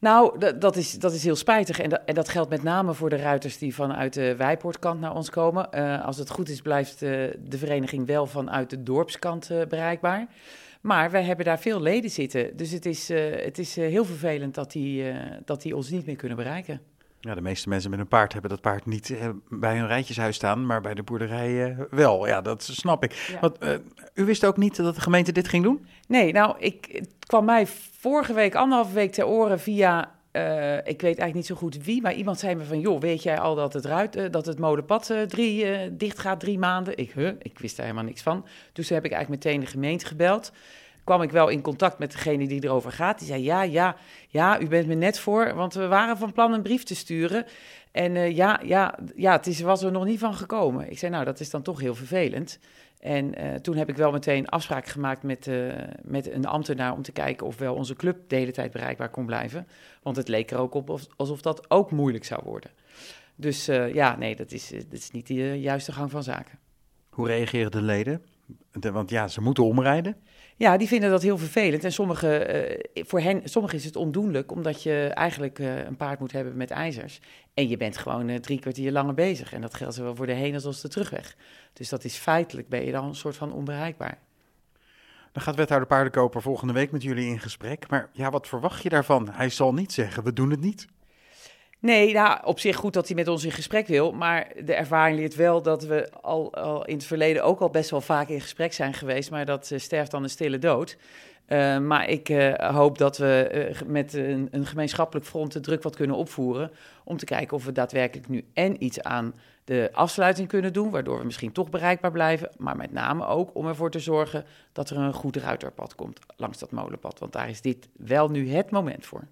Nou, dat, is, dat is heel spijtig. En dat, en dat geldt met name voor de ruiters die vanuit de Wijpoortkant naar ons komen. Uh, als het goed is, blijft uh, de vereniging wel vanuit de dorpskant uh, bereikbaar. Maar wij hebben daar veel leden zitten. Dus het is, het is heel vervelend dat die, dat die ons niet meer kunnen bereiken. Ja, de meeste mensen met een paard hebben dat paard niet bij hun rijtjeshuis staan, maar bij de boerderij wel. Ja, dat snap ik. Ja. Want, u wist ook niet dat de gemeente dit ging doen? Nee, nou, ik, het kwam mij vorige week, anderhalve week ter oren via, uh, ik weet eigenlijk niet zo goed wie, maar iemand zei me van, joh, weet jij al dat het, ruit, uh, dat het molenpad uh, drie, dicht gaat, drie maanden? Ik, huh, ik wist daar helemaal niks van. Dus heb ik eigenlijk meteen de gemeente gebeld. Kwam ik wel in contact met degene die erover gaat. Die zei, ja, ja, ja, u bent me net voor, want we waren van plan een brief te sturen. En ja, ja, ja, het is, was er nog niet van gekomen. Ik zei, nou, dat is dan toch heel vervelend. En uh, toen heb ik wel meteen afspraak gemaakt met, uh, met een ambtenaar om te kijken of wel onze club de hele tijd bereikbaar kon blijven. Want het leek er ook op alsof dat ook moeilijk zou worden. Dus ja, nee, dat is, dat is niet de juiste gang van zaken. Hoe reageren de leden? De, want ja, ze moeten omrijden. Ja, die vinden dat heel vervelend. En sommige, uh, voor hen, sommigen is het ondoenlijk, omdat je eigenlijk uh, een paard moet hebben met ijzers. En je bent gewoon uh, drie kwartier langer bezig. En dat geldt zowel voor de heen als de terugweg. Dus dat is feitelijk, ben je dan een soort van onbereikbaar. Dan gaat wethouder Paardenkoper volgende week met jullie in gesprek. Maar ja, wat verwacht je daarvan? Hij zal niet zeggen, we doen het niet. Nee, nou, op zich goed dat hij met ons in gesprek wil. Maar de ervaring leert wel dat we al, al in het verleden ook al best wel vaak in gesprek zijn geweest. Maar dat uh, sterft dan een stille dood. Uh, maar ik uh, hoop dat we met een, een, gemeenschappelijk front de druk wat kunnen opvoeren. Om te kijken of we daadwerkelijk nu en iets aan de afsluiting kunnen doen. Waardoor we misschien toch bereikbaar blijven. Maar met name ook om ervoor te zorgen dat er een goed ruiterpad komt langs dat molenpad. Want daar is dit wel nu het moment voor.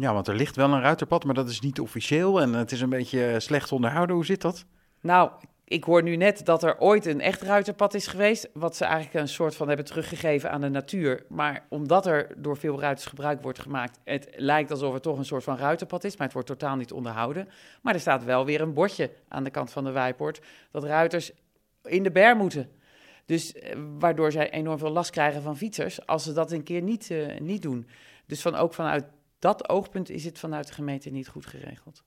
Ja, want er ligt wel een ruiterpad, maar dat is niet officieel en het is een beetje slecht onderhouden. Hoe zit dat? Nou, ik hoor nu net dat er ooit een echt ruiterpad is geweest, wat ze eigenlijk een soort van hebben teruggegeven aan de natuur. Maar omdat er door veel ruiters gebruik wordt gemaakt, het lijkt alsof er toch een soort van ruiterpad is, maar het wordt totaal niet onderhouden. Maar er staat wel weer een bordje aan de kant van de Wijpoort dat ruiters in de ber moeten. Dus eh, waardoor zij enorm veel last krijgen van fietsers als ze dat een keer niet, uh, niet doen. Dus van, ook vanuit dat oogpunt is het vanuit de gemeente niet goed geregeld.